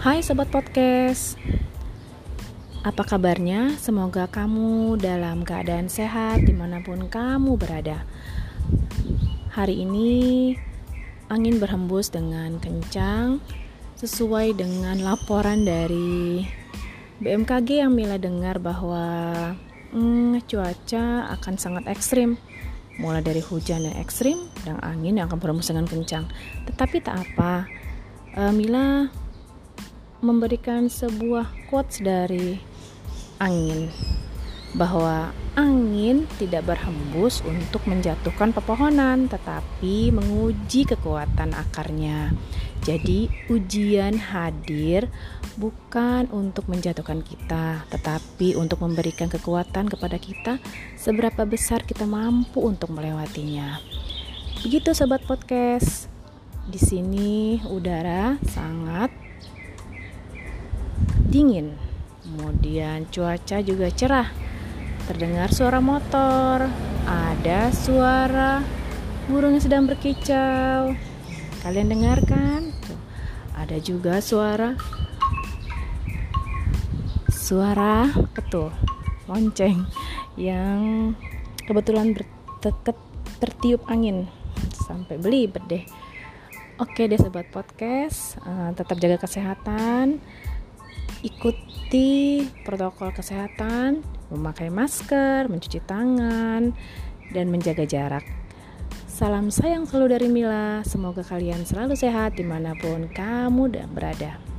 Hai Sobat Podcast Apa kabarnya? Semoga kamu dalam keadaan sehat di mana pun kamu berada Hari ini angin berhembus dengan kencang Sesuai dengan laporan dari BMKG yang Mila dengar bahwa hmm, cuaca akan sangat ekstrim mulai dari hujan yang ekstrim dan angin yang akan berhembus dengan kencang. Tetapi tak apa, uh, Mila memberikan sebuah quotes dari angin bahwa angin tidak berhembus untuk menjatuhkan pepohonan tetapi menguji kekuatan akarnya. Jadi ujian hadir bukan untuk menjatuhkan kita tetapi untuk memberikan kekuatan kepada kita seberapa besar kita mampu untuk melewatinya. Begitu sobat podcast. Di sini udara sangat dingin. Kemudian cuaca juga cerah. Terdengar suara motor, ada suara burung yang sedang berkicau. Kalian dengarkan? Tuh, ada juga suara suara betul lonceng yang kebetulan berteket tertiup angin sampai beli deh. Oke deh sobat podcast, uh, tetap jaga kesehatan ikuti protokol kesehatan, memakai masker, mencuci tangan, dan menjaga jarak. Salam sayang selalu dari Mila. Semoga kalian selalu sehat di mana pun kamu berada.